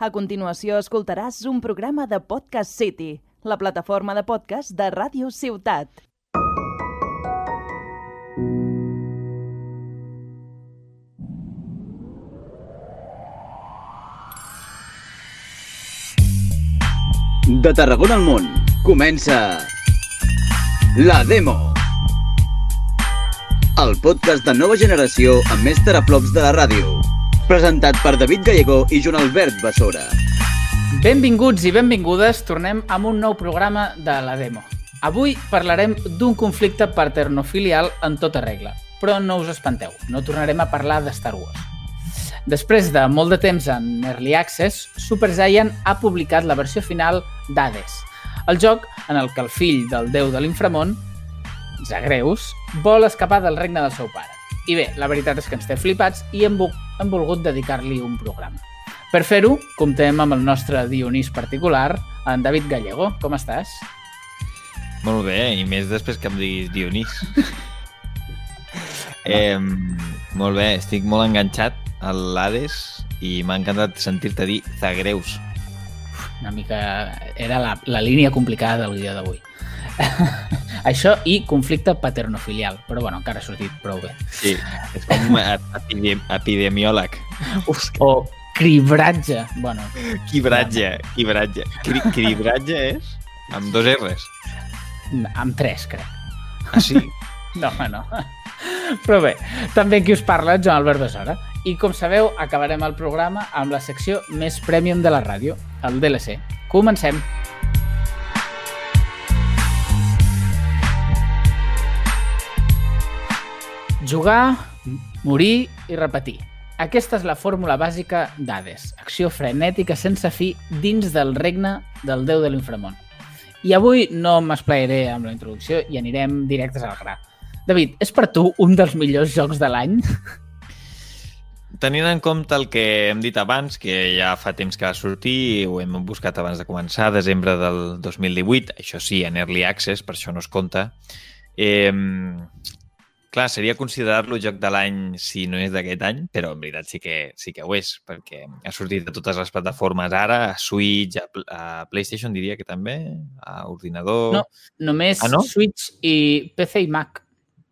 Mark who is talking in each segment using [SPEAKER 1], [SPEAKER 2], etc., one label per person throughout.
[SPEAKER 1] A continuació escoltaràs un programa de Podcast City, la plataforma de podcast de Ràdio Ciutat.
[SPEAKER 2] De Tarragona al món, comença... La Demo. El podcast de nova generació amb més teraflops de la ràdio. Presentat per David Gallego i Joan Albert Bessora.
[SPEAKER 3] Benvinguts i benvingudes, tornem amb un nou programa de la demo. Avui parlarem d'un conflicte paternofilial en tota regla, però no us espanteu, no tornarem a parlar de Star Wars. Després de molt de temps en Early Access, Supergiant ha publicat la versió final d'Hades, el joc en el que el fill del déu de l'inframont, Zagreus, vol escapar del regne del seu pare. I bé, la veritat és que ens té flipats i hem, hem volgut dedicar-li un programa. Per fer-ho, comptem amb el nostre Dionís particular, en David Gallego. Com estàs?
[SPEAKER 4] Molt bé, i més després que em diguis Dionís. eh, molt bé, estic molt enganxat a l'Hades i m'ha encantat sentir-te dir Zagreus.
[SPEAKER 3] Una mica... Era la, la línia complicada del guió d'avui. Això i conflicte paternofilial, però bueno, encara ha sortit prou bé.
[SPEAKER 4] Sí, és com epidem epidemiòleg.
[SPEAKER 3] Uf, o cribratge. Bueno,
[SPEAKER 4] Quibratge, quibratge. Cri cribratge és amb dos R's.
[SPEAKER 3] amb tres, crec.
[SPEAKER 4] Ah, sí?
[SPEAKER 3] No, no. Però bé, també qui us parla, Joan Albert Besora. I com sabeu, acabarem el programa amb la secció més premium de la ràdio, el DLC. Comencem! Jugar, morir i repetir. Aquesta és la fórmula bàsica d'Hades, acció frenètica sense fi dins del regne del déu de l'inframont. I avui no m'esplairé amb la introducció i anirem directes al gra. David, és per tu un dels millors jocs de l'any?
[SPEAKER 4] Tenint en compte el que hem dit abans, que ja fa temps que va sortir, ho hem buscat abans de començar, desembre del 2018, això sí, en Early Access, per això no es compta, eh, clar, seria considerar-lo joc de l'any si no és d'aquest any, però en veritat sí que, sí que ho és, perquè ha sortit a totes les plataformes ara, a Switch, a, a PlayStation diria que també, a ordinador...
[SPEAKER 3] No, només
[SPEAKER 4] Ah, no?
[SPEAKER 3] Switch i PC i Mac.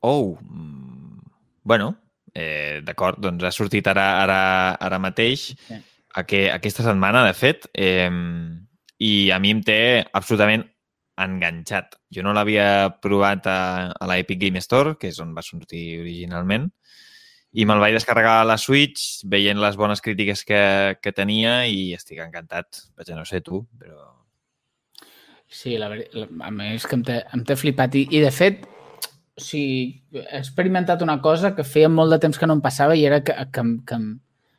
[SPEAKER 4] Oh, mm, bueno, eh, d'acord, doncs ha sortit ara, ara, ara mateix,
[SPEAKER 3] Sí.
[SPEAKER 4] aqu aquesta setmana, de fet, eh, i a mi em té absolutament enganxat. Jo no l'havia provat a, a la Epic Game Store, que és on va sortir originalment, i me'l vaig descarregar a la Switch veient les bones crítiques que, que tenia i estic encantat. Vaja, no sé tu, però...
[SPEAKER 3] Sí, la, la, a mi és que em té, flipat. I, I, de fet, o sigui, he experimentat una cosa que feia molt de temps que no em passava i era que, que, que, em,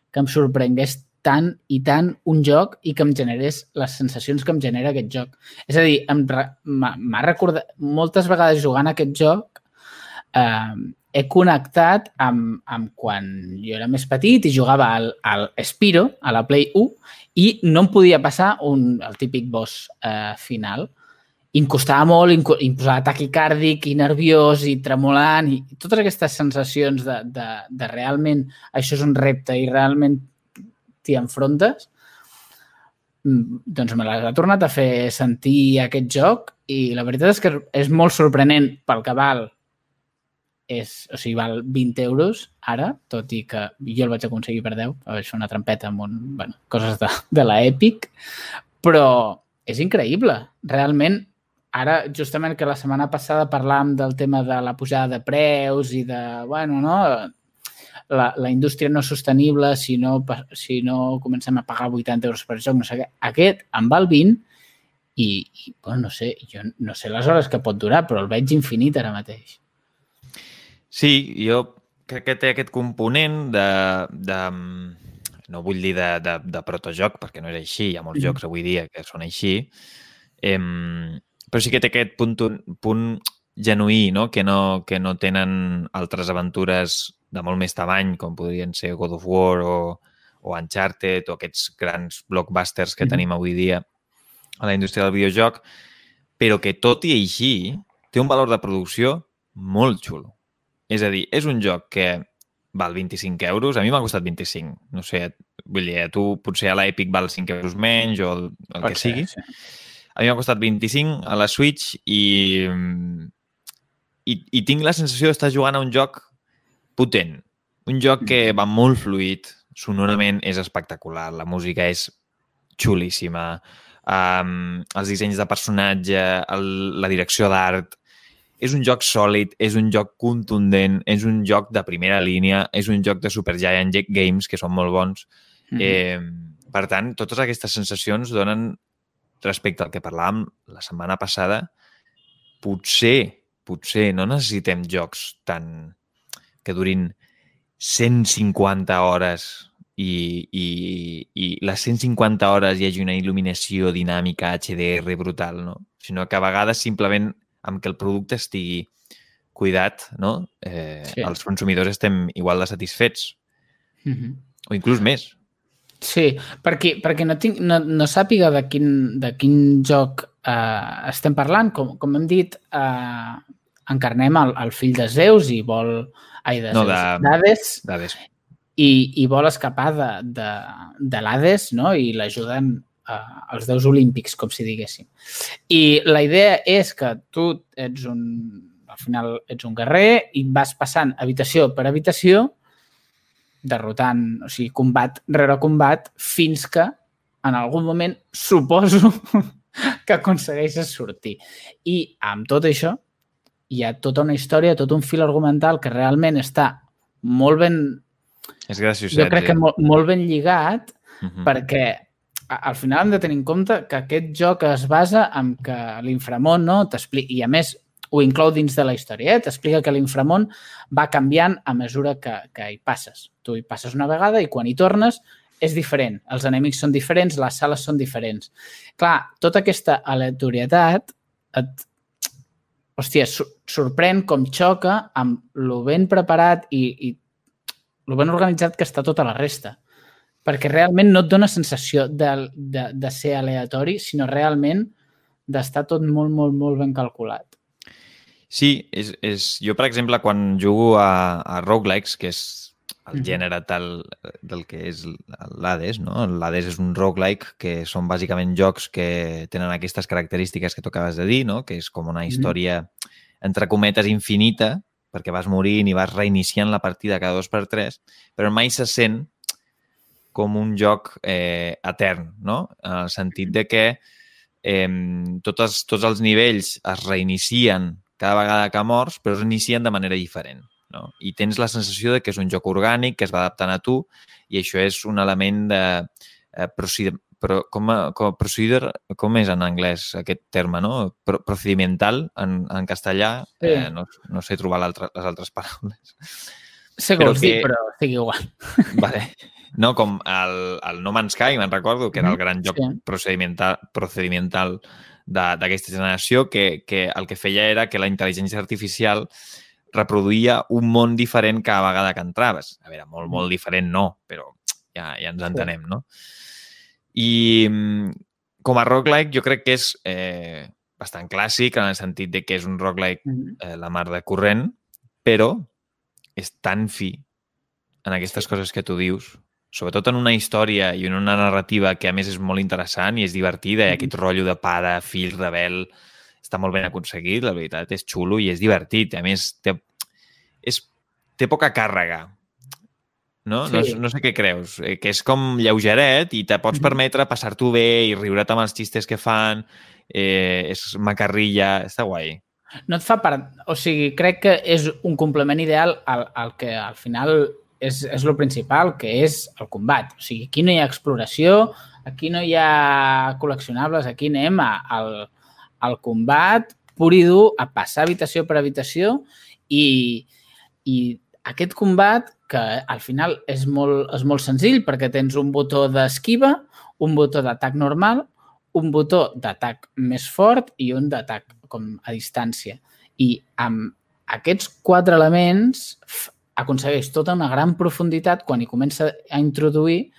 [SPEAKER 3] que em sorprengués tant i tant un joc i que em generés les sensacions que em genera aquest joc. És a dir, m'ha recordat... Moltes vegades jugant a aquest joc eh, he connectat amb, amb quan jo era més petit i jugava al, al Spiro, a la Play 1, i no em podia passar un, el típic boss eh, final. I em costava molt, em posava taquicàrdic i nerviós i tremolant i totes aquestes sensacions de, de, de realment això és un repte i realment t'hi enfrontes, mm, doncs me les ha tornat a fer sentir aquest joc i la veritat és que és molt sorprenent pel que val és, o sigui, val 20 euros ara, tot i que jo el vaig aconseguir per 10, vaig fer una trampeta amb un, bueno, coses de, de la Epic, però és increïble. Realment, ara, justament que la setmana passada parlàvem del tema de la pujada de preus i de, bueno, no, la, la indústria no és sostenible si no, si no comencem a pagar 80 euros per joc, no sé què. Aquest en val 20 i, i bueno, no sé, jo no sé les hores que pot durar, però el veig infinit ara mateix.
[SPEAKER 4] Sí, jo crec que té aquest component de... de no vull dir de, de, de protojoc, perquè no és així, hi ha molts
[SPEAKER 3] Mhm.
[SPEAKER 4] jocs avui dia que són així, em, però sí que té aquest punt, punt genuí, no? Que, no, que no tenen altres aventures de molt més tamany, com podrien ser God of War o, o Uncharted o aquests grans blockbusters que
[SPEAKER 3] Mhm.
[SPEAKER 4] tenim avui dia a la indústria del videojoc, però que tot i així té un valor de producció molt xulo. És a dir, és un joc que val 25 euros. A mi m'ha costat 25. No sé, vull dir, a tu potser a l'Epic val 5 euros menys o el, el
[SPEAKER 3] Pot
[SPEAKER 4] que
[SPEAKER 3] ser,
[SPEAKER 4] sigui.
[SPEAKER 3] sí.
[SPEAKER 4] A mi m'ha costat 25 a la Switch i, i, i tinc la sensació d'estar jugant a un joc potent. Un joc que va molt fluid, sonorament és espectacular, la música és xulíssima, um, els dissenys de personatge, el, la direcció d'art... És un joc sòlid, és un joc contundent, és un joc de primera línia, és un joc de Supergiant Games, que són molt bons.
[SPEAKER 3] Mhm.
[SPEAKER 4] Eh, per tant, totes aquestes sensacions donen, respecte al que parlàvem la setmana passada, potser, potser no necessitem jocs tan que durin 150 hores i, i, i les 150 hores hi hagi una il·luminació dinàmica HDR brutal, no? sinó que a vegades simplement amb que el producte estigui cuidat, no? eh,
[SPEAKER 3] Sí.
[SPEAKER 4] els consumidors estem igual de satisfets,
[SPEAKER 3] Mhm.
[SPEAKER 4] o inclús més.
[SPEAKER 3] Sí, perquè, perquè no, tinc, no, no sàpiga de quin, de quin joc eh, estem parlant. Com, com hem dit, eh, encarnem el, el fill de Zeus i vol... Ai, de
[SPEAKER 4] No, de-
[SPEAKER 3] d'Hades
[SPEAKER 4] Dades.
[SPEAKER 3] i, i vol escapar de, de, de l'Hades no? i l'ajuden eh, els déus olímpics, com si diguéssim. I la idea és que tu ets un, al final ets un guerrer i vas passant habitació per habitació derrotant, o sigui, combat rere combat, fins que en algun moment suposo que aconsegueixes sortir. I amb tot això hi ha tota una història, tot un fil argumental que realment està molt ben,
[SPEAKER 4] És graciós.
[SPEAKER 3] jo crec que molt, molt ben lligat,
[SPEAKER 4] Uh -huh.
[SPEAKER 3] perquè al final hem de tenir en compte que aquest joc es basa en que l'inframón no, t'explica, i a més ho inclou dins de la història, eh? t'explica que l'inframón va canviant a mesura que, que hi passes. Tu hi passes una vegada i quan hi tornes és diferent. Els enemics són diferents, les sales són diferents. Clar, tota aquesta aleatorietat et, hòstia, sorprèn com xoca amb lo ben preparat i, i lo ben organitzat que està tota la resta perquè realment no et dona sensació de, de, de ser aleatori, sinó realment d'estar tot molt, molt, molt ben calculat.
[SPEAKER 4] Sí, és, és... jo, per exemple, quan jugo a, a roguelikes, que és el gènere tal del que és l'Hades, no? L'Hades és un roguelike que són bàsicament jocs que tenen aquestes característiques que tu acabes de dir, no? que és com una història, entre cometes, infinita, perquè vas morint i vas reiniciant la partida cada dos per tres, però mai se sent com un joc eh, etern, no? En el sentit de que eh, totes, tots els nivells es reinicien cada vegada que mors, però es reinicien de manera diferent. No? I tens la sensació de que és un joc orgànic, que es va adaptant a tu, i això és un element de eh, proced, pro, com, a- com, a procedure, com és en anglès aquest terme, no? Pro, procedimental en, en castellà,
[SPEAKER 3] Sí.
[SPEAKER 4] eh, no, no sé trobar l'altre- les altres paraules.
[SPEAKER 3] Sé que
[SPEAKER 4] Però que-
[SPEAKER 3] però estic igual.
[SPEAKER 4] Vale. No, com el, el No Man's Sky, me'n recordo, que era el gran joc
[SPEAKER 3] sí.
[SPEAKER 4] procedimental, procedimental d'aquesta generació, que, que el que feia era que la intel·ligència artificial reproduïa un món diferent cada vegada que entraves. A veure, molt, molt diferent no, però ja, ja ens entenem, no? I mm, com a roguelike jo crec que és eh, bastant clàssic en el sentit de que és un roguelike
[SPEAKER 3] Mhm.
[SPEAKER 4] eh, la mar de corrent, però és tan fi en aquestes coses que tu dius, sobretot en una història i en una narrativa que a més és molt interessant i és divertida i aquest rotllo de pare, fill, rebel, està molt ben aconseguit, la veritat, és xulo i és divertit. A més, té, és, té poca càrrega. No?
[SPEAKER 3] Sí.
[SPEAKER 4] No, no sé què creus. Eh, que és com lleugeret i te pots permetre passar-t'ho bé i riure't amb els xistes que fan. Eh, és macarrilla. Està guai.
[SPEAKER 3] No et fa part... O sigui, crec que és un complement ideal al, al que al final és, és el principal, que és el combat. O sigui, aquí no hi ha exploració, aquí no hi ha col·leccionables, aquí anem a, al, al combat pur i dur, a passar habitació per habitació i, i aquest combat que al final és molt, és molt senzill perquè tens un botó d'esquiva, un botó d'atac normal, un botó d'atac més fort i un d'atac com a distància. I amb aquests quatre elements aconsegueix tota una gran profunditat quan hi comença a introduir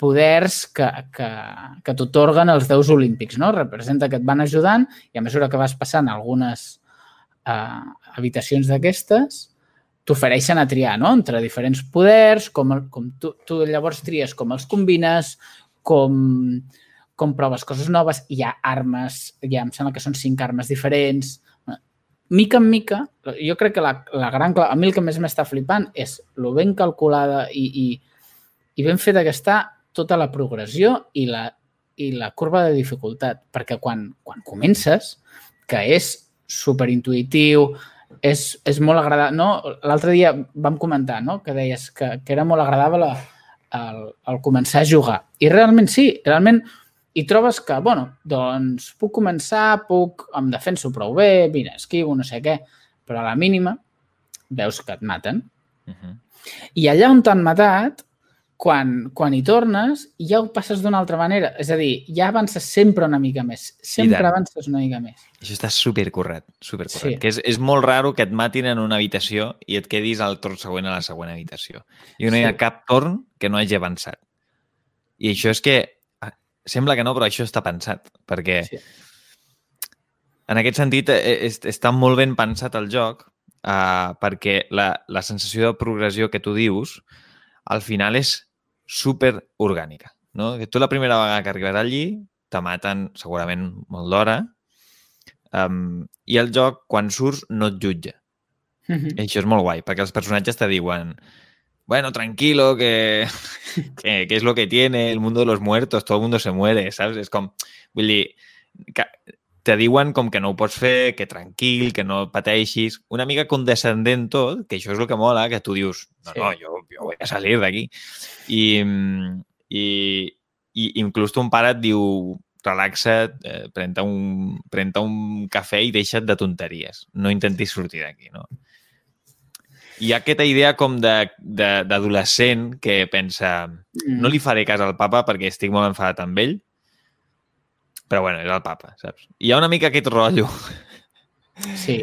[SPEAKER 3] poders que, que, que t'otorguen els déus olímpics, no? Representa que et van ajudant i a mesura que vas passant algunes eh, habitacions d'aquestes t'ofereixen a triar, no?, entre diferents poders, com, com tu, tu llavors tries com els combines, com, com proves coses noves, hi ha armes, ja em sembla que són cinc armes diferents, mica en mica, jo crec que la, la gran clau, a mi el que més m'està flipant és lo ben calculada i, i, i ben feta que està tota la progressió i la, i la curva de dificultat, perquè quan, quan comences, que és superintuitiu, és, és molt agradable. No? L'altre dia vam comentar no? que deies que, que era molt agradable el, el començar a jugar. I realment sí, realment i trobes que, bueno, doncs puc començar, puc, em defenso prou bé, mira, esquivo, no sé què, però a la mínima veus que et maten. Uh -huh. I allà on t'han matat, quan, quan hi tornes, ja ho passes d'una altra manera. És a dir, ja avances sempre una mica més. Sempre avances una mica més.
[SPEAKER 4] Això està supercorrecte, supercorrecte. Sí. Que és, és molt raro que et matin en una habitació i et quedis al torn següent a la següent habitació. I no hi ha sí. cap torn que no hagi avançat. I això és que Sembla que no, però això està pensat, perquè sí. en aquest sentit eh, és, està molt ben pensat el joc uh, perquè la, la sensació de progressió que tu dius al final és super orgànica. No? Que tu la primera vegada que arribes allí te maten segurament molt d'hora um, i el joc, quan surts, no et jutja. Mm -hmm. I això és molt guai, perquè els personatges te diuen bueno, tranquilo, que, que, que, es lo que tiene el mundo de los muertos, todo el mundo se muere, saps? És com, vull dir, que te diuen com que no ho pots fer, que tranquil, que no pateixis, una mica condescendent tot, que això és el que mola, que tu dius, no, sí. no, jo, jo a salir d'aquí. I, i, i inclús ton pare et diu, relaxa't, eh, pren-te un, pren un cafè i deixa't de tonteries. No intentis sortir d'aquí, no? hi ha aquesta idea com d'adolescent que pensa mm. no li faré cas al papa perquè estic molt enfadat amb ell, però bueno, és el papa, saps? Hi ha una mica aquest rotllo.
[SPEAKER 3] Sí.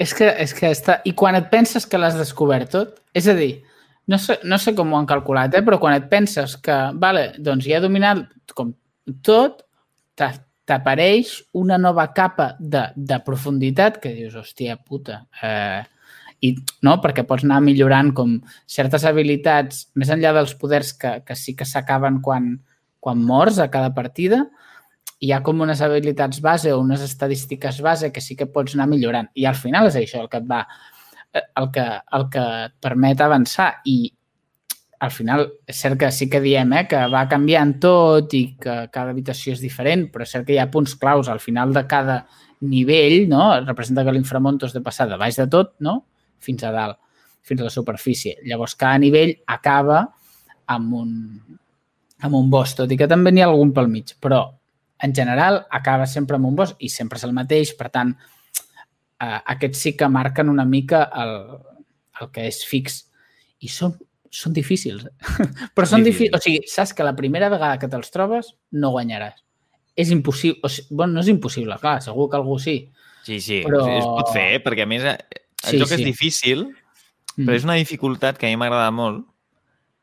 [SPEAKER 3] És que, és que està... I quan et penses que l'has descobert tot, és a dir, no sé, no sé com ho han calculat, eh? però quan et penses que, vale, doncs ja he dominat com tot, t'apareix una nova capa de, de profunditat que dius, hòstia puta, eh, i, no? perquè pots anar millorant com certes habilitats, més enllà dels poders que, que sí que s'acaben quan, quan mors a cada partida, hi ha com unes habilitats base o unes estadístiques base que sí que pots anar millorant. I al final és això el que et va eh, el que, el que et permet avançar i al final és cert que sí que diem eh, que va canviant tot i que cada habitació és diferent, però és cert que hi ha punts claus al final de cada nivell, no? representa que l'inframont és de passar de baix de tot, no? fins a dalt, fins a la superfície. Llavors, cada nivell acaba amb un, amb un boss, tot i que també n'hi ha algun pel mig, però en general acaba sempre amb un boss i sempre és el mateix, per tant, eh, aquests sí que marquen una mica el, el que és fix. I són, són difícils. Però són difícils. O sigui, saps que la primera vegada que te'ls trobes no guanyaràs. És impossible. O sigui, bueno, no és impossible, clar, segur que algú sí.
[SPEAKER 4] Sí, sí, però... es pot fer, eh? perquè a més eh, el sí, joc sí. és difícil, però mm. és una dificultat que a mi m'agrada molt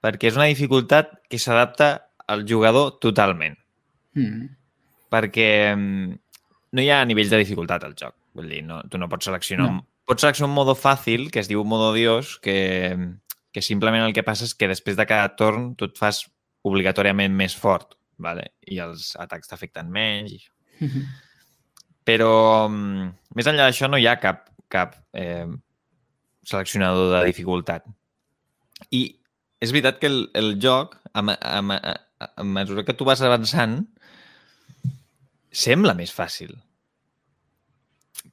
[SPEAKER 4] perquè és una dificultat que s'adapta al jugador totalment. Mm. Perquè no hi ha nivells de dificultat al joc. Vull dir, no, tu no pots seleccionar... No. Pots seleccionar un modo fàcil, que es diu modo Dios, que, que simplement el que passa és que després de cada torn tu et fas obligatòriament més fort, vale? i els atacs t'afecten menys. I això. Mm -hmm. Però mm, més enllà d'això no hi ha cap cap eh, seleccionador de dificultat. I és veritat que el, el joc, a, a, a, a mesura que tu vas avançant, sembla més fàcil.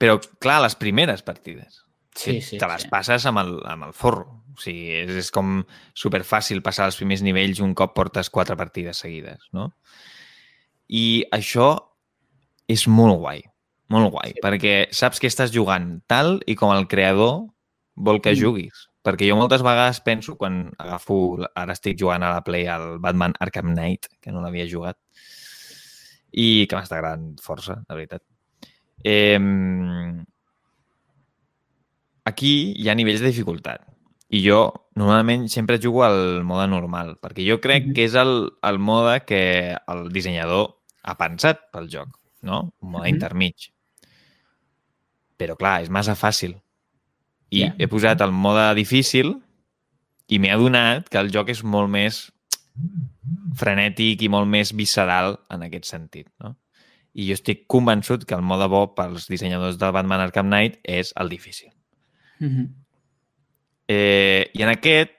[SPEAKER 4] Però, clar, les primeres partides. Sí, sí, te les sí. passes amb el, amb el forro. O sigui, és, és com superfàcil passar els primers nivells un cop portes quatre partides seguides, no? I això és molt guai. Molt guai, sí. perquè saps que estàs jugant tal i com el creador vol que mm. juguis. Perquè jo moltes vegades penso, quan agafo... Ara estic jugant a la Play al Batman Arkham Knight, que no l'havia jugat, i que m'està agradant força, la veritat. Eh, aquí hi ha nivells de dificultat. I jo normalment sempre jugo al mode normal, perquè jo crec que és el, el mode que el dissenyador ha pensat pel joc, no? Un mode mm -hmm. intermig. Però, clar, és massa fàcil. I
[SPEAKER 3] Ja.
[SPEAKER 4] he posat el mode difícil i m'he adonat que el joc és molt més frenètic i molt més visceral en aquest sentit, no? I jo estic convençut que el mode bo pels dissenyadors del Batman Arkham Knight és el difícil.
[SPEAKER 3] Mhm.
[SPEAKER 4] Eh, I en aquest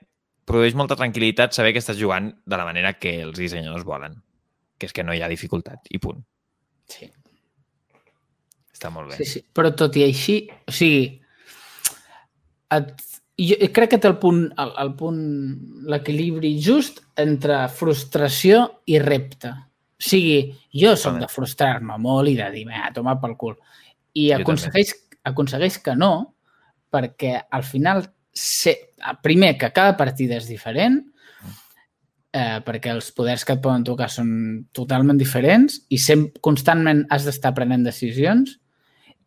[SPEAKER 4] produeix molta tranquil·litat saber que estàs jugant de la manera que els dissenyadors volen, que és que no hi ha dificultat, i punt.
[SPEAKER 3] Sí.
[SPEAKER 4] Està molt bé.
[SPEAKER 3] Sí, sí. Però tot i així, o sigui, et, jo crec que té el punt, el, el punt, l'equilibri just entre frustració i repte. O sigui, jo soc de frustrar-me molt i de dir, a tomar pel cul. I
[SPEAKER 4] Jo
[SPEAKER 3] aconsegueix, aconsegueix que no, perquè al final, sé, primer, que cada partida és diferent, eh, perquè els poders que et poden tocar són totalment diferents i sempre, constantment has d'estar prenent decisions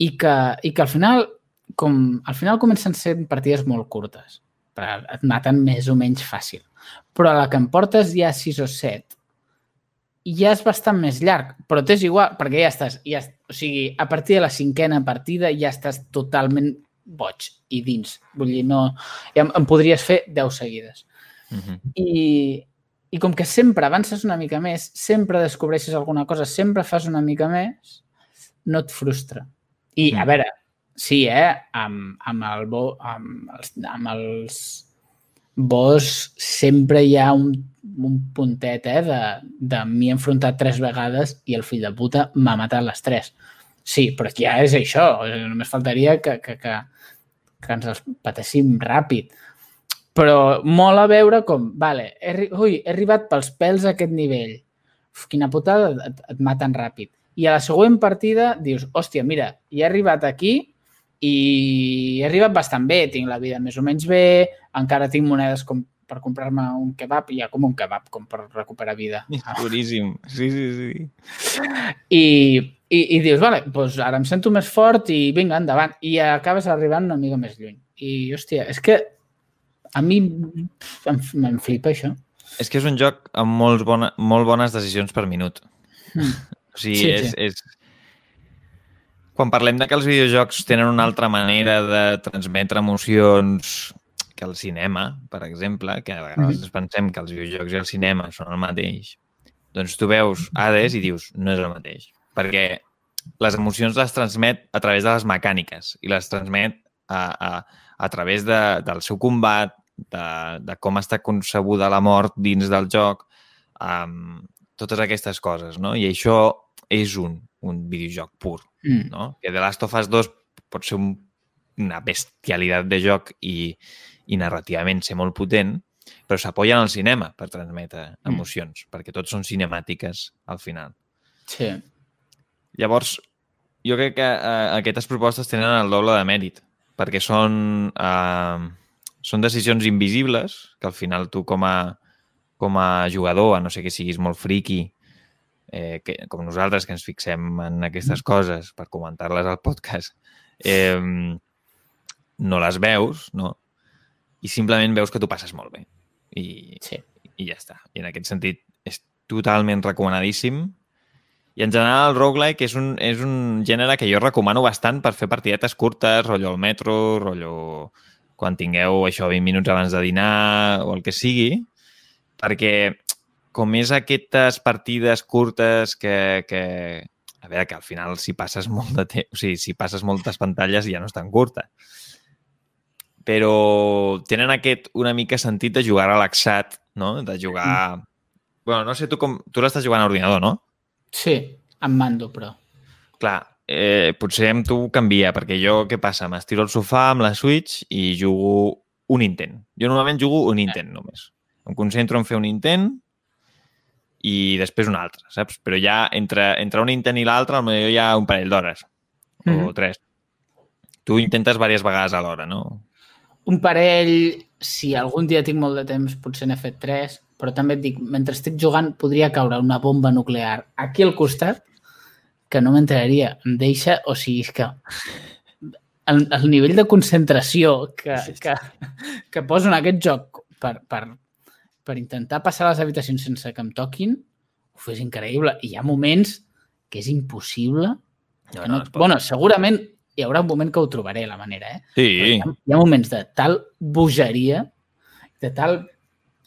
[SPEAKER 3] i que, i que al final com, al final comencen sent partides molt curtes però et maten més o menys fàcil però a la que em portes ja 6 o 7 ja és bastant més llarg, però t'és igual, perquè ja estàs, ja, o sigui, a partir de la cinquena partida ja estàs totalment boig i dins. Vull dir, no... Ja em, podries fer 10 seguides.
[SPEAKER 4] Uh -huh.
[SPEAKER 3] I, I com que sempre avances una mica més, sempre descobreixes alguna cosa, sempre fas una mica més, no et frustra. I, a
[SPEAKER 4] Mm.
[SPEAKER 3] veure, sí, eh? Amb, amb, el bo, amb, els, amb els bos sempre hi ha un, un puntet eh, de, de m'hi he enfrontat tres vegades i el fill de puta m'ha matat les tres. Sí, però ja és això. Només faltaria que, que, que, que ens els patéssim ràpid. Però mola veure com, vale, he, ui, he arribat pels pèls a aquest nivell. Uf, quina putada, et, et maten ràpid. I a la següent partida dius, hòstia, mira, ja he arribat aquí i he arribat bastant bé, tinc la vida més o menys bé, encara tinc monedes com per comprar-me un kebab, ja com un kebab, com per recuperar vida.
[SPEAKER 4] És boníssim. Sí, sí, sí.
[SPEAKER 3] I, i, i dius, vale, doncs ara em sento més fort i vinga, endavant. I acabes arribant una mica més lluny. I, hòstia, és que a mi em flipa això.
[SPEAKER 4] És que és un joc amb molts bona, molt bones decisions per minut.
[SPEAKER 3] Mm.
[SPEAKER 4] O sigui,
[SPEAKER 3] Sí,
[SPEAKER 4] és,
[SPEAKER 3] sí.
[SPEAKER 4] és... Quan parlem de que els videojocs tenen una altra manera de transmetre emocions que el cinema, per exemple, que a vegades
[SPEAKER 3] Mhm.
[SPEAKER 4] pensem que els videojocs i el cinema són el mateix, doncs tu veus Hades i dius, no és el mateix. Perquè les emocions les transmet a través de les mecàniques i les transmet a, a, a través de, del seu combat, de, de com està concebuda la mort dins del joc, um, totes aquestes coses, no? I això és un, un videojoc pur,
[SPEAKER 3] Mm.
[SPEAKER 4] no? Que The Last of Us 2 pot ser un, una bestialitat de joc i, i narrativament ser molt potent, però s'apoya en el cinema per transmetre
[SPEAKER 3] Mm.
[SPEAKER 4] emocions, perquè tots són cinemàtiques al final.
[SPEAKER 3] Sí.
[SPEAKER 4] Llavors, jo crec que eh, aquestes propostes tenen el doble de mèrit, perquè són, eh, són decisions invisibles que al final tu com a, com a jugador, a no sé que siguis molt friqui, eh, que, com nosaltres que ens fixem en aquestes coses per comentar-les al podcast, eh, no les veus, no? I simplement veus que tu passes molt bé. I,
[SPEAKER 3] Sí.
[SPEAKER 4] i ja està. I en aquest sentit és totalment recomanadíssim. I en general el roguelike és un, és un gènere que jo recomano bastant per fer partidetes curtes, rotllo al metro, rotllo quan tingueu això 20 minuts abans de dinar o el que sigui, perquè com és aquestes partides curtes que, que a veure, que al final si passes molt de temps, o sigui, si passes moltes pantalles ja no és tan curta. Però tenen aquest una mica sentit de jugar relaxat, no? De jugar... Bueno, no sé tu com... Tu l'estàs jugant a ordinador, no?
[SPEAKER 3] Sí, amb mando, però.
[SPEAKER 4] Clar, eh, potser amb tu canvia, perquè jo, què passa? M'estiro al sofà amb la Switch i jugo un intent. Jo normalment jugo un intent només. Em concentro en fer un intent i després un altre, saps? Però ja entre, entre un intent i l'altre potser hi ha un parell d'hores o
[SPEAKER 3] Mhm.
[SPEAKER 4] tres. Tu intentes diverses vegades a l'hora, no?
[SPEAKER 3] Un parell, si algun dia tinc molt de temps, potser n'he fet tres, però també et dic, mentre estic jugant podria caure una bomba nuclear aquí al costat que no m'enteraria. Em deixa, o sigui, és que el, el nivell de concentració que, que, que poso en aquest joc per, per, per intentar passar les habitacions sense que em toquin, uf, és increïble. I hi ha moments que és impossible
[SPEAKER 4] No,
[SPEAKER 3] que no,
[SPEAKER 4] pot.
[SPEAKER 3] bueno, segurament hi haurà un moment que ho trobaré, la manera, eh?
[SPEAKER 4] Sí.
[SPEAKER 3] Hi ha, hi ha moments de tal bogeria, de tal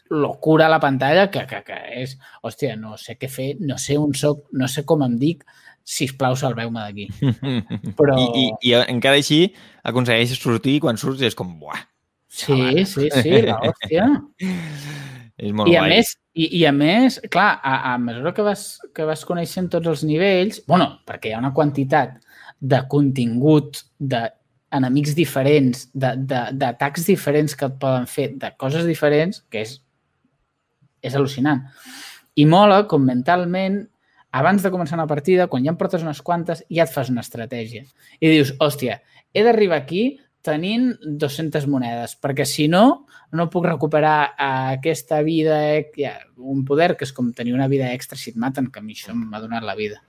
[SPEAKER 3] locura a la pantalla que, que, que és, hòstia, no sé què fer, no sé on soc, no sé com em dic, sisplau, salveu-me d'aquí. Però...
[SPEAKER 4] I, i, I encara així aconsegueixes sortir i quan surts és com, buah,
[SPEAKER 3] Sí, sí, sí, la hòstia.
[SPEAKER 4] és molt
[SPEAKER 3] I a
[SPEAKER 4] guai.
[SPEAKER 3] més, i, i a més, clar, a, a mesura que vas, que vas coneixent tots els nivells, bueno, perquè hi ha una quantitat de contingut, d'enemics diferents, de- de- d'atacs diferents que et poden fer, de coses diferents, que és, és al·lucinant. I mola com mentalment, abans de començar una partida, quan ja en portes unes quantes, ja et fas una estratègia. I dius, hòstia, he d'arribar aquí tenint 200 monedes, perquè si no, no puc recuperar aquesta vida, eh, un poder, que és com tenir una vida extra si et maten, que a mi això m'ha donat la vida.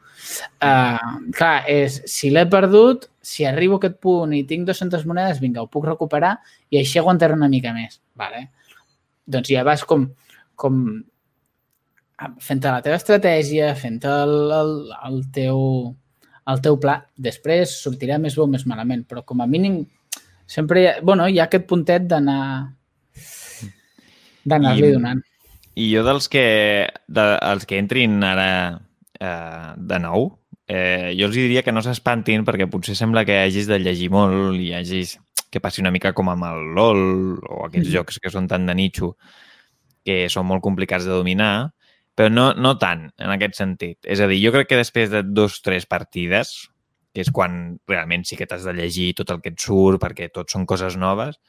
[SPEAKER 3] Uh, clar, és, si l'he perdut, si arribo a aquest punt i tinc 200 monedes, vinga, ho puc recuperar i així aguantaré una mica més. Vale? Doncs ja vas com, com fent la teva estratègia, fent el, el, el, teu, el teu pla. Després sortirà més bo o més malament, però com a mínim sempre hi ha, bueno, hi ha aquest puntet d'anar d'anar-li donant.
[SPEAKER 4] I jo dels que, de, els que entrin ara eh, de nou, eh, jo els diria que no s'espantin perquè potser sembla que hagis de llegir molt i hagis que passi una mica com amb el LOL o aquests
[SPEAKER 3] Mhm.
[SPEAKER 4] jocs que són tan de nicho que són molt complicats de dominar, però no, no tant en aquest sentit. És a dir, jo crec que després de dos o tres partides, que és quan realment sí que t'has de llegir tot el que et surt perquè tot són coses noves,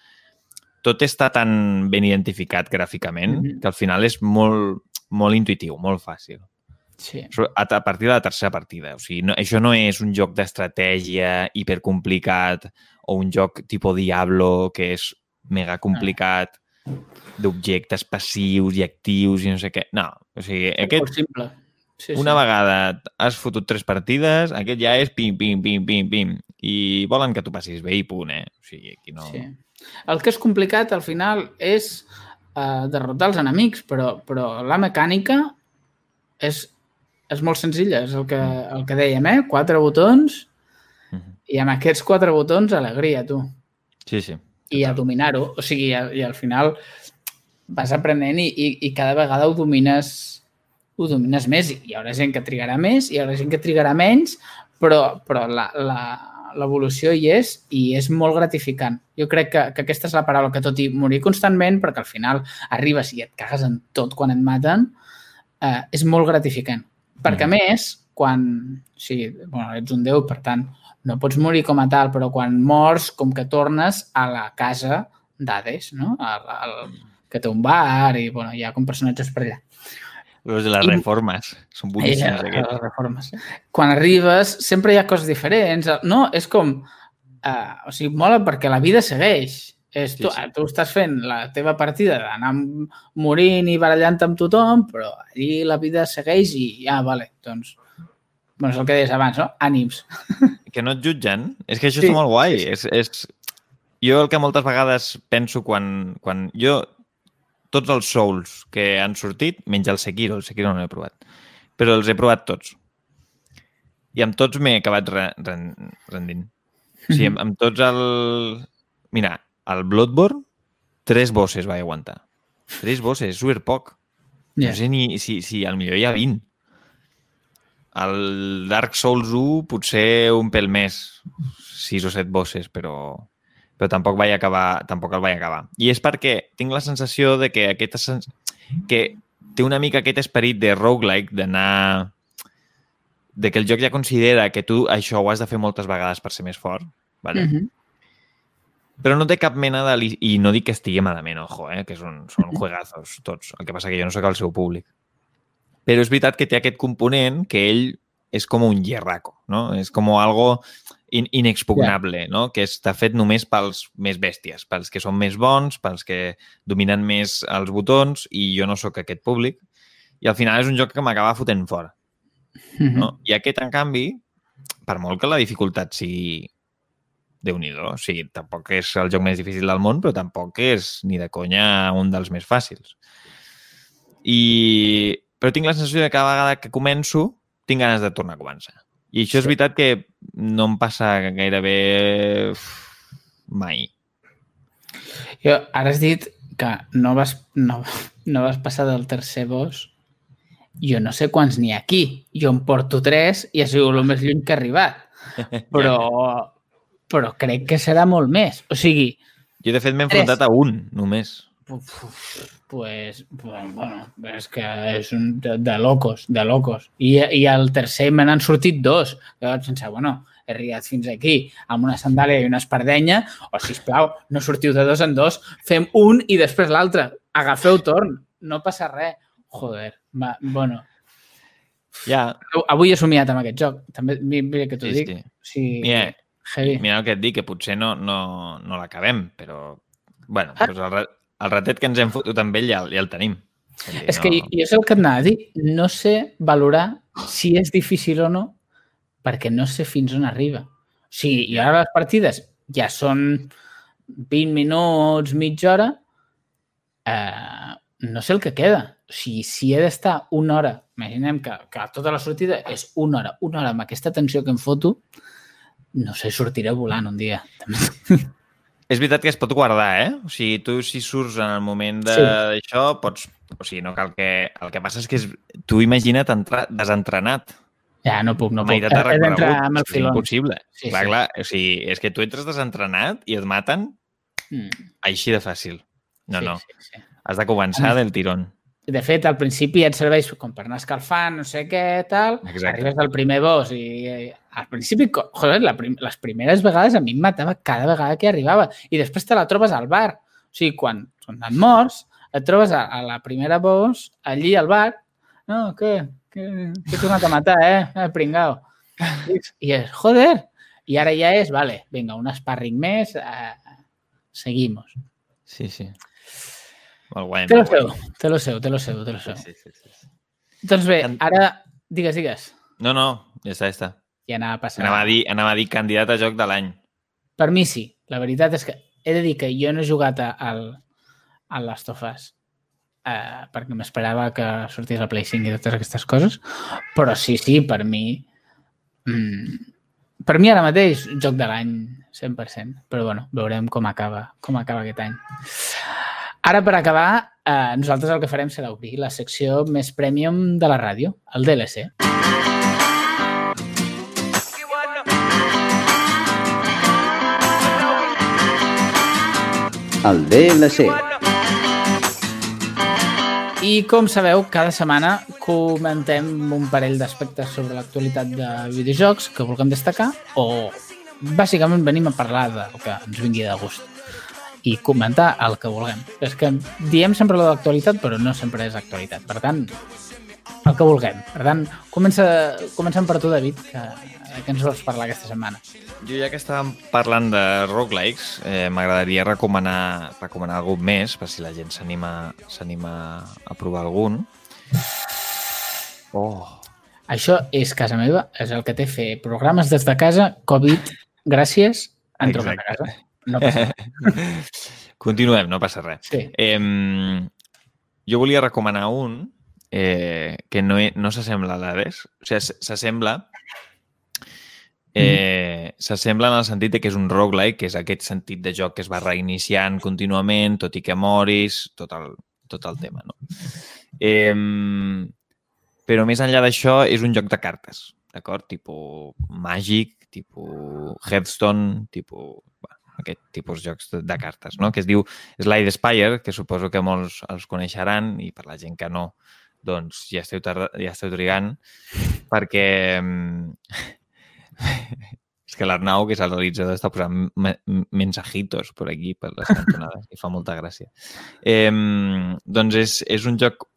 [SPEAKER 4] tot està tan ben identificat gràficament
[SPEAKER 3] Mhm.
[SPEAKER 4] que al final és molt, molt intuitiu, molt fàcil.
[SPEAKER 3] Sí.
[SPEAKER 4] A, a partir de la tercera partida. O sigui, no, això no és un joc d'estratègia hipercomplicat o un joc tipus Diablo que és mega complicat d'objectes passius i actius i no sé què. No, o sigui,
[SPEAKER 3] Molt
[SPEAKER 4] aquest,
[SPEAKER 3] simple. Sí,
[SPEAKER 4] una
[SPEAKER 3] sí.
[SPEAKER 4] vegada has fotut tres partides, aquest ja és pim, pim, pim, pim, pim. I volen que tu passis bé i punt, eh? O sigui, aquí no...
[SPEAKER 3] Sí. El que és complicat al final és uh, derrotar els enemics, però, però la mecànica és, és molt senzilla, és el que, el que dèiem, eh? Quatre botons
[SPEAKER 4] Mhm.
[SPEAKER 3] i amb aquests quatre botons, alegria, tu.
[SPEAKER 4] Sí, sí.
[SPEAKER 3] I a dominar-ho. O sigui, i, a- i al final vas aprenent i, i, i cada vegada ho domines ho domines més. Hi haurà gent que trigarà més, i hi haurà gent que trigarà menys, però, però la, la, l'evolució hi és i és molt gratificant. Jo crec que, que aquesta és la paraula que tot i morir constantment, perquè al final arribes i et cagues en tot quan et maten, eh, és molt gratificant. Perquè, a
[SPEAKER 4] Mm.
[SPEAKER 3] més, quan... Sí, bueno, ets un déu, per tant, no pots morir com a tal, però quan mors, com que tornes a la casa d'Hades, no? Al, al, que té un bar i, bueno, hi ha com personatges per allà.
[SPEAKER 4] Los de les
[SPEAKER 3] I-
[SPEAKER 4] reformes. Són boníssims, aquests.
[SPEAKER 3] les reformes. Quan arribes, sempre hi ha coses diferents. No, és com... Uh, o sigui, mola perquè la vida segueix. És, tu,
[SPEAKER 4] Sí, sí.
[SPEAKER 3] tu estàs fent la teva partida d'anar morint i barallant amb tothom, però allí la vida segueix i ja, vale, doncs... Bueno, és el que deies abans, no? Ànims.
[SPEAKER 4] que no et jutgen. És que això
[SPEAKER 3] Sí,
[SPEAKER 4] està molt guai.
[SPEAKER 3] sí,
[SPEAKER 4] És, és... Jo el que moltes vegades penso quan, quan jo... Tots els Souls que han sortit, menys el Sekiro, el Sekiro no l'he provat, però els he provat tots. I amb tots m'he acabat re, ren, rendint. O sigui, amb, amb tots el... Mira, el Bloodborne, tres bosses vaig aguantar. Tres bosses, super poc.
[SPEAKER 3] Ja.
[SPEAKER 4] No sé ni si, si al millor hi ha 20. El Dark Souls 1 potser un pèl més, 6 o 7 bosses, però, però tampoc vaig acabar, tampoc el vaig acabar. I és perquè tinc la sensació de que aquesta sens... que té una mica aquest esperit de roguelike, d'anar... de que el joc ja considera que tu això ho has de fer moltes vegades per ser més fort, vale?
[SPEAKER 3] Mhm.
[SPEAKER 4] però no té cap mena de... li- I no dic que estigui malament, ojo, eh? que són, són juegazos tots. El que passa que jo no sóc el seu públic. Però és veritat que té aquest component que ell és com un hierraco, no? És com algo in inexpugnable, no? Que està fet només pels més bèsties, pels que són més bons, pels que dominen més els botons, i jo no sóc aquest públic. I al final és un joc que m'acaba fotent fora.
[SPEAKER 3] Mhm.
[SPEAKER 4] No? I aquest, en canvi, per molt que la dificultat sigui déu nhi o sigui, tampoc és el joc més difícil del món, però tampoc és ni de conya un dels més fàcils. I... Però tinc la sensació de que cada vegada que començo tinc ganes de tornar a començar. I això és veritat que no em passa gairebé mai.
[SPEAKER 3] Jo, ara has dit que no vas, no, no vas passar del tercer boss. Jo no sé quants n'hi ha aquí. Jo en porto tres i ha sigut el més lluny que he arribat. Però, però crec que serà molt més. O sigui,
[SPEAKER 4] Jo, de fet, m'he enfrontat a un, només.
[SPEAKER 3] Pues, bueno, és que és un de, de locos, de locos. I, i al tercer me n'han sortit dos. Llavors pensava, bueno, he arribat fins aquí amb una sandàlia i una espardenya, o, sisplau, no sortiu de dos en dos, fem un i després l'altre. Agafeu torn, no passa res. Joder, va, bueno.
[SPEAKER 4] Ja,
[SPEAKER 3] Avui he somiat amb aquest joc. També, mi- mira que t'ho
[SPEAKER 4] Sí,
[SPEAKER 3] dic.
[SPEAKER 4] sí.
[SPEAKER 3] Sí,
[SPEAKER 4] Mira,
[SPEAKER 3] heavy.
[SPEAKER 4] mira el que et dic, que potser no, no, no l'acabem, però... bueno,
[SPEAKER 3] Ah.
[SPEAKER 4] doncs el, el ratet que ens hem fotut amb ell ja, ja el tenim. Dir,
[SPEAKER 3] És que jo, sé el que et anava a dir. No sé valorar si és difícil o no perquè no sé fins on arriba. O sigui, i ara les partides ja són 20 minuts, mitja hora, eh, no sé el que queda. O sigui, si he d'estar una hora, imaginem que, que tota la sortida és una hora, una hora amb aquesta tensió que em foto, no sé, sortiré volant un dia.
[SPEAKER 4] És veritat que es pot guardar, eh? O sigui, tu si surts en el moment de-
[SPEAKER 3] Sí.
[SPEAKER 4] d'això, pots... O sigui, no cal que... El que passa és que és... tu imagina't entrar desentrenat.
[SPEAKER 3] Ja, no puc, no puc.
[SPEAKER 4] meitat
[SPEAKER 3] d'entrar amb el
[SPEAKER 4] És que és
[SPEAKER 3] filó.
[SPEAKER 4] impossible.
[SPEAKER 3] Sí,
[SPEAKER 4] clar,
[SPEAKER 3] sí.
[SPEAKER 4] clar. O sigui, és que tu entres desentrenat i et maten
[SPEAKER 3] Mm,
[SPEAKER 4] així de fàcil. No,
[SPEAKER 3] sí,
[SPEAKER 4] no.
[SPEAKER 3] Sí, sí.
[SPEAKER 4] Has de començar del tirón.
[SPEAKER 3] De fet, al principi et serveix com per anar escalfant, no sé què, tal.
[SPEAKER 4] Exacte.
[SPEAKER 3] Arribes al primer boss i eh, al principi, joder, la prim les primeres vegades a mi em matava cada vegada que arribava. I després te la trobes al bar. O sigui, quan, quan et mors, et trobes a, a la primera boss, allí al bar. No, què? què T'he tornat a matar, eh? eh pringao. I és, joder! I ara ja és, vale, vinga, un sparring més, eh, seguimos.
[SPEAKER 4] Sí, sí. Molt guai.
[SPEAKER 3] Te lo seu, te lo seu, te lo seu, te lo seu.
[SPEAKER 4] Sí, sí, sí, sí.
[SPEAKER 3] Doncs bé, ara, digues, digues.
[SPEAKER 4] No, no, ja està, ja està.
[SPEAKER 3] I anava a passar.
[SPEAKER 4] Anava a dir, anava a dir candidat a joc de l'any.
[SPEAKER 3] Per mi sí. La veritat és que he de dir que jo no he jugat al, a Last of Us eh, perquè m'esperava que sortís la Play 5 i totes aquestes coses, però sí, sí, per mi mm, per mi ara mateix joc de l'any 100%, però bueno, veurem com acaba, com acaba aquest any. Ara, per acabar, eh, nosaltres el que farem serà obrir la secció més premium de la ràdio, el DLC.
[SPEAKER 2] El DLC.
[SPEAKER 3] I com sabeu, cada setmana comentem un parell d'aspectes sobre l'actualitat de videojocs que vulguem destacar o bàsicament venim a parlar del que ens vingui de gust i comentar el que vulguem. És que diem sempre lo d'actualitat, però no sempre és actualitat. Per tant, el que vulguem. Per tant, comença, comencem per tu, David, que, que ens vols parlar aquesta setmana.
[SPEAKER 4] Jo ja que estàvem parlant de roguelikes, eh, m'agradaria recomanar, recomanar algun més, per si la gent s'anima s'anima a provar algun. Oh,
[SPEAKER 3] Això és casa meva, és el que té fer programes des de casa, Covid, gràcies, han trucat a casa. No.
[SPEAKER 4] Continuem, no passa res.
[SPEAKER 3] Sí.
[SPEAKER 4] Eh, jo volia recomanar un eh, que no, he- no s'assembla a l'Hades. O sigui, s'assembla eh, s'assembla en el sentit de que és un roguelike, que és aquest sentit de joc que es va reiniciant contínuament, tot i que moris, tot el, tot el tema, no? Eh, però més enllà d'això, és un joc de cartes, d'acord? Tipo Magic, tipo Hearthstone, tipo... Aquest tipus de jocs de, de cartes, no? Que es diu Slide Spire, que suposo que molts els coneixeran i per la gent que no, doncs ja esteu, tarda, ja esteu trigant, perquè mm, és que l'Arnau, que és el realitzador, està posant me mensajitos per aquí, per les cantonades, i fa molta gràcia. Eh, doncs és, és un joc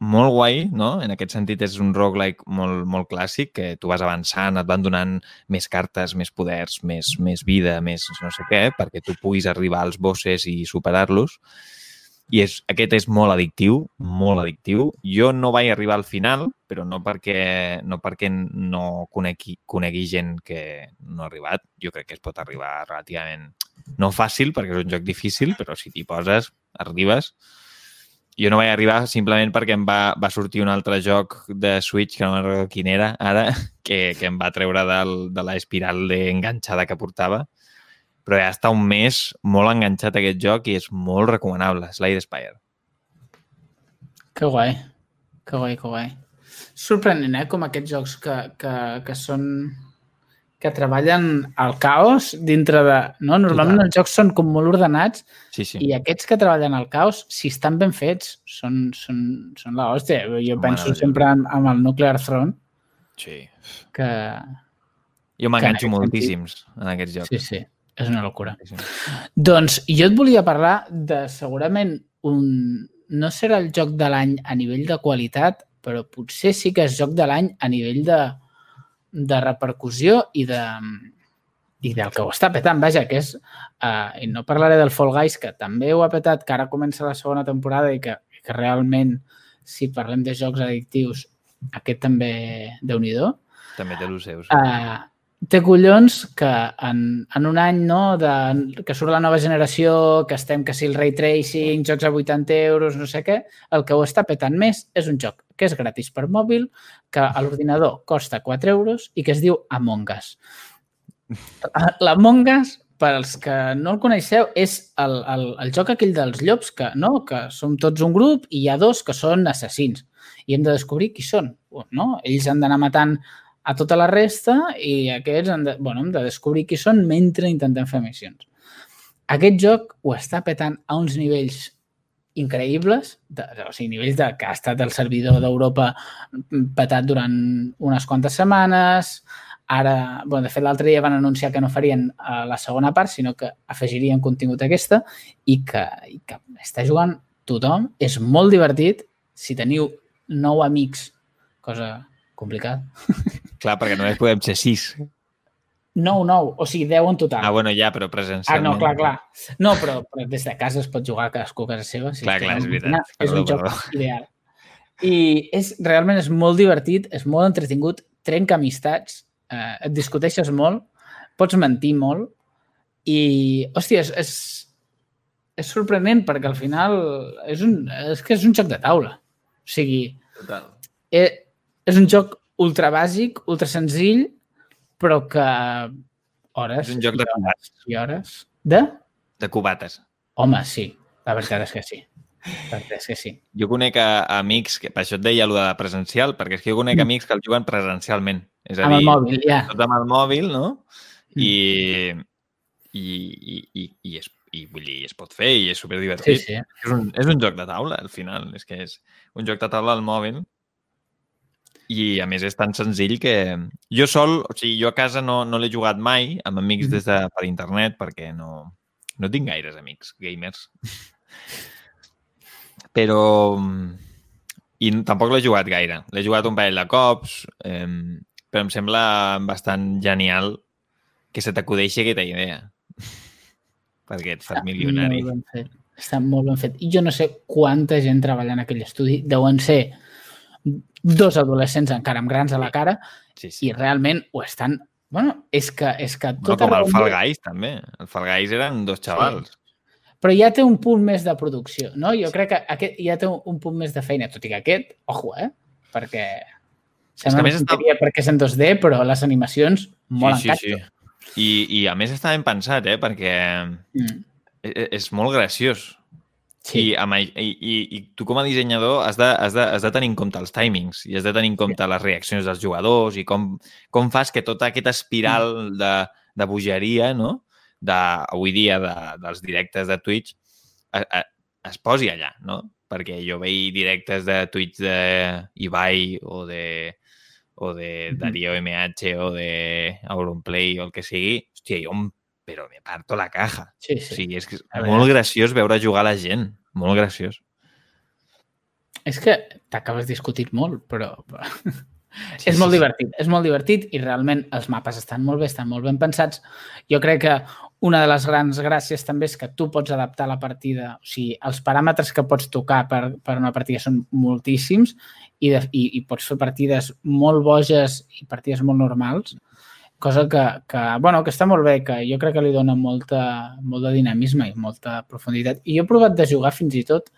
[SPEAKER 4] molt guai, no? En aquest sentit és un roguelike molt, molt clàssic, que tu vas avançant, et van donant més cartes, més poders, més, més vida, més no sé què, perquè tu puguis arribar als bosses i superar-los. I és, aquest és molt addictiu, molt addictiu. Jo no vaig arribar al final, però no perquè no, perquè no conegui, conegui gent que no ha arribat. Jo crec que es pot arribar relativament no fàcil, perquè és un joc difícil, però si t'hi poses, arribes. Jo no vaig arribar simplement perquè em va, va sortir un altre joc de Switch, que no recordo quin era ara, que, que em va treure del, de l'espiral enganxada que portava. Però ja està un mes molt enganxat a aquest joc i és molt recomanable, Slide Spire.
[SPEAKER 3] Que guai. Que guai, que guai. Sorprenent, eh? Com aquests jocs que, que, que són que treballen al caos dintre de... No? Normalment Total. els jocs són com molt ordenats
[SPEAKER 4] Sí, sí.
[SPEAKER 3] i aquests que treballen al caos, si estan ben fets, són, són, són la hòstia. Jo
[SPEAKER 4] Home,
[SPEAKER 3] penso
[SPEAKER 4] no,
[SPEAKER 3] sempre en, en el Nuclear Throne,
[SPEAKER 4] sí.
[SPEAKER 3] que...
[SPEAKER 4] Jo m'enganxo moltíssims en aquests jocs.
[SPEAKER 3] Sí, sí, és una locura.
[SPEAKER 4] Sí, sí.
[SPEAKER 3] Doncs jo et volia parlar de segurament un... No serà el joc de l'any a nivell de qualitat, però potser sí que és joc de l'any a nivell de, de repercussió i de i del que ho està petant, vaja, que és... Uh, I no parlaré del Fall Guys, que també ho ha petat, que ara comença la segona temporada i que, que realment, si parlem de jocs addictius, aquest també, déu nhi
[SPEAKER 4] També té els seus.
[SPEAKER 3] Uh, té collons que en, en un any no, de, que surt la nova generació, que estem que si el ray tracing, jocs a 80 euros, no sé què, el que ho està petant més és un joc que és gratis per mòbil, que a l'ordinador costa 4 euros i que es diu Among Us. L'Among Us, per als que no el coneixeu, és el, el, el joc aquell dels llops, que, no? que som tots un grup i hi ha dos que són assassins. I hem de descobrir qui són. No? Ells han d'anar matant a tota la resta i aquests han de, bueno, hem de descobrir qui són mentre intentem fer missions. Aquest joc ho està petant a uns nivells increïbles, de, o sigui, nivells de que ha estat el servidor d'Europa petat durant unes quantes setmanes, ara, bueno, de fet, l'altre dia van anunciar que no farien uh, la segona part, sinó que afegirien contingut a aquesta i que, i que està jugant tothom. És molt divertit. Si teniu nou amics, cosa complicada.
[SPEAKER 4] Clar, perquè només podem ser sis.
[SPEAKER 3] Nou, nou, o sigui, 10 en total.
[SPEAKER 4] Ah, bueno, ja, però
[SPEAKER 3] Ah,
[SPEAKER 4] presencialment.
[SPEAKER 3] no, clar, clar. No, però, però des de casa es pot jugar cadascú a casa seva. Si
[SPEAKER 4] Clar, clar, és
[SPEAKER 3] una
[SPEAKER 4] veritat.
[SPEAKER 3] màquina, És un
[SPEAKER 4] Perdó,
[SPEAKER 3] joc
[SPEAKER 4] perdó.
[SPEAKER 3] ideal. I és, realment és molt divertit, és molt entretingut, trenca amistats, eh, et discuteixes molt, pots mentir molt i, hòstia, és, és, és sorprenent perquè al final és, un, és que és un joc de taula. O sigui,
[SPEAKER 4] Total.
[SPEAKER 3] és, és un joc ultra bàsic, ultra senzill, però que hores
[SPEAKER 4] És un joc de cubates.
[SPEAKER 3] i hores de...
[SPEAKER 4] De cubates.
[SPEAKER 3] Home, sí. La veritat és que sí. La veritat és que sí.
[SPEAKER 4] Jo conec a, a amics, que per això et deia el de presencial, perquè és que jo conec
[SPEAKER 3] Mm.
[SPEAKER 4] amics que el juguen presencialment. És a
[SPEAKER 3] Amb
[SPEAKER 4] dir,
[SPEAKER 3] el mòbil, ja.
[SPEAKER 4] tot amb el mòbil, no?
[SPEAKER 3] Mm.
[SPEAKER 4] I, i, i, i, i, és, i vull dir, es pot fer i és
[SPEAKER 3] Sí,
[SPEAKER 4] superdivertit.
[SPEAKER 3] sí.
[SPEAKER 4] És, un, és un joc de taula, al final. És que és un joc de taula al mòbil i, a més, és tan senzill que... Jo sol, o sigui, jo a casa no, no l'he jugat mai amb amics
[SPEAKER 3] Mhm.
[SPEAKER 4] des de, per internet perquè no, no tinc gaires amics gamers. Però... I tampoc l'he jugat gaire. L'he jugat un parell de cops, eh, però em sembla bastant genial que se t'acudeixi aquesta idea. perquè et fas milionari.
[SPEAKER 3] Molt. Està molt ben fet. I jo no sé quanta gent treballa en aquell estudi. Deuen ser dos adolescents encara amb grans a la cara
[SPEAKER 4] Sí, sí.
[SPEAKER 3] i realment ho estan... Bueno, és que, és que
[SPEAKER 4] Bueno,
[SPEAKER 3] tot
[SPEAKER 4] com el Fall Guys, també. El Fall Guys eren dos xavals.
[SPEAKER 3] però ja té un punt més de producció, no? Jo crec que aquest ja té un, un punt més de feina, tot i que aquest, ojo, eh? Perquè sembla
[SPEAKER 4] més està-
[SPEAKER 3] perquè és en 2D, però les animacions molt
[SPEAKER 4] sí,
[SPEAKER 3] en
[SPEAKER 4] sí, sí. I, I a més està ben pensat, eh? Perquè
[SPEAKER 3] Mm.
[SPEAKER 4] e- és molt graciós.
[SPEAKER 3] Sí,
[SPEAKER 4] I, amb, i, i, I tu com a dissenyador has de, has, de, has de tenir en compte els timings i has de tenir en compte les reaccions dels jugadors i com, com fas que tota aquesta espiral de, de bogeria, no? De, avui dia de, dels directes de Twitch a, a, es posi allà, no? Perquè jo veig directes de Twitch d'Ibai o de o de
[SPEAKER 3] Mhm.
[SPEAKER 4] Darío MH o de Auronplay o el que sigui, hòstia, jo em, però me parto la caja.
[SPEAKER 3] sí,
[SPEAKER 4] Sí. O sigui, és que és molt graciós veure jugar la gent. Molt graciós.
[SPEAKER 3] És que t'acabes discutint molt, però...
[SPEAKER 4] Sí,
[SPEAKER 3] és molt
[SPEAKER 4] sí, sí.
[SPEAKER 3] divertit, és molt divertit i realment els mapes estan molt bé, estan molt ben pensats. Jo crec que una de les grans gràcies també és que tu pots adaptar la partida, o sigui, els paràmetres que pots tocar per, per una partida són moltíssims i, de, i, i pots fer partides molt boges i partides molt normals, cosa que, que, bueno, que està molt bé, que jo crec que li dona molta, molt de dinamisme i molta profunditat. I jo he provat de jugar fins i tot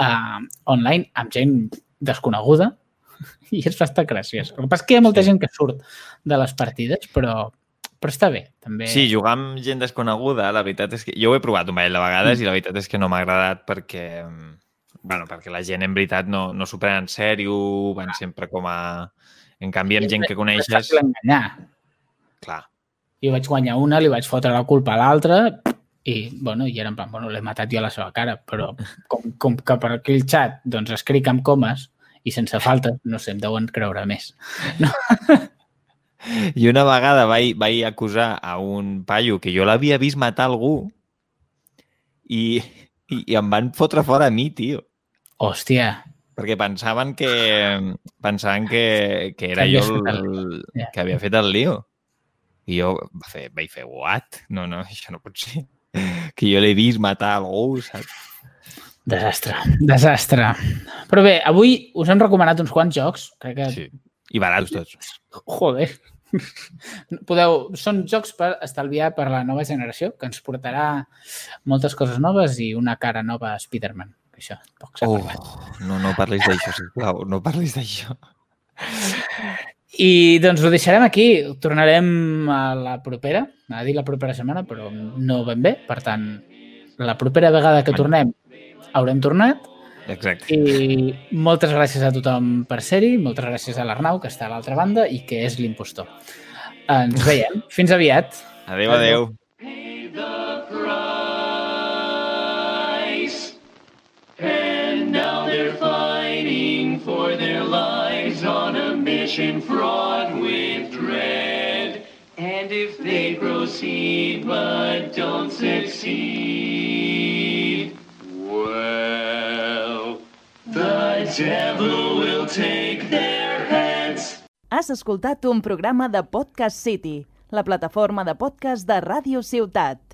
[SPEAKER 3] uh, online amb gent desconeguda i és bastant graciós. El que passa és que hi ha molta
[SPEAKER 4] Sí.
[SPEAKER 3] gent que surt de les partides, però, però està bé, també.
[SPEAKER 4] Sí, jugar amb gent desconeguda, la veritat és que... Jo ho he provat un parell de vegades i la veritat és que no m'ha agradat perquè... mm, Bueno, perquè la gent en veritat no, no s'ho prenen en sèrio, van sempre com a... En canvi, amb gent que
[SPEAKER 3] És
[SPEAKER 4] coneixes...
[SPEAKER 3] fàcil enganyar.
[SPEAKER 4] Clar,
[SPEAKER 3] Jo vaig guanyar una, li vaig fotre la culpa a l'altra i, bueno, i era en plan, bueno, l'he matat jo a la seva cara, però com, com que per aquell xat doncs escric amb comes i sense falta, no sé, em deuen creure més.
[SPEAKER 4] I una vegada vaig, vaig acusar a un paio que jo l'havia vist matar algú i, i, i em van fotre fora a mi, tio.
[SPEAKER 3] Hòstia,
[SPEAKER 4] Perquè pensaven que pensaven que, que era
[SPEAKER 3] Que
[SPEAKER 4] jo el,
[SPEAKER 3] el- ja.
[SPEAKER 4] que havia fet el lío. I jo va fer, vaig fer, what? No, no, això no pot ser. Que jo l'he vist matar algú, saps?
[SPEAKER 3] desastre, desastre. Però bé, avui us hem recomanat uns quants jocs, crec que
[SPEAKER 4] Sí. I barats tots.
[SPEAKER 3] Joder. Podeu, són jocs per estalviar per la nova generació, que ens portarà moltes coses noves i una cara nova a Spider-Man. Això, poc
[SPEAKER 4] Oh,
[SPEAKER 3] parlat.
[SPEAKER 4] no, no parlis d'això, sisplau. No parlis d'això.
[SPEAKER 3] I doncs ho deixarem aquí. Tornarem a la propera, a dir la propera setmana, però no ben bé. Per tant, la propera vegada que tornem haurem tornat.
[SPEAKER 4] Exacte.
[SPEAKER 3] I moltes gràcies a tothom per ser-hi, moltes gràcies a l'Arnau, que està a l'altra banda i que és l'impostor. Ens veiem. Fins aviat.
[SPEAKER 4] Adéu, adéu.
[SPEAKER 5] And a mission fraught with dread. And if they proceed but don't succeed, well, the devil will take their heads.
[SPEAKER 1] Has escoltat un programa de Podcast City, la plataforma de podcast de Ràdio Ciutat.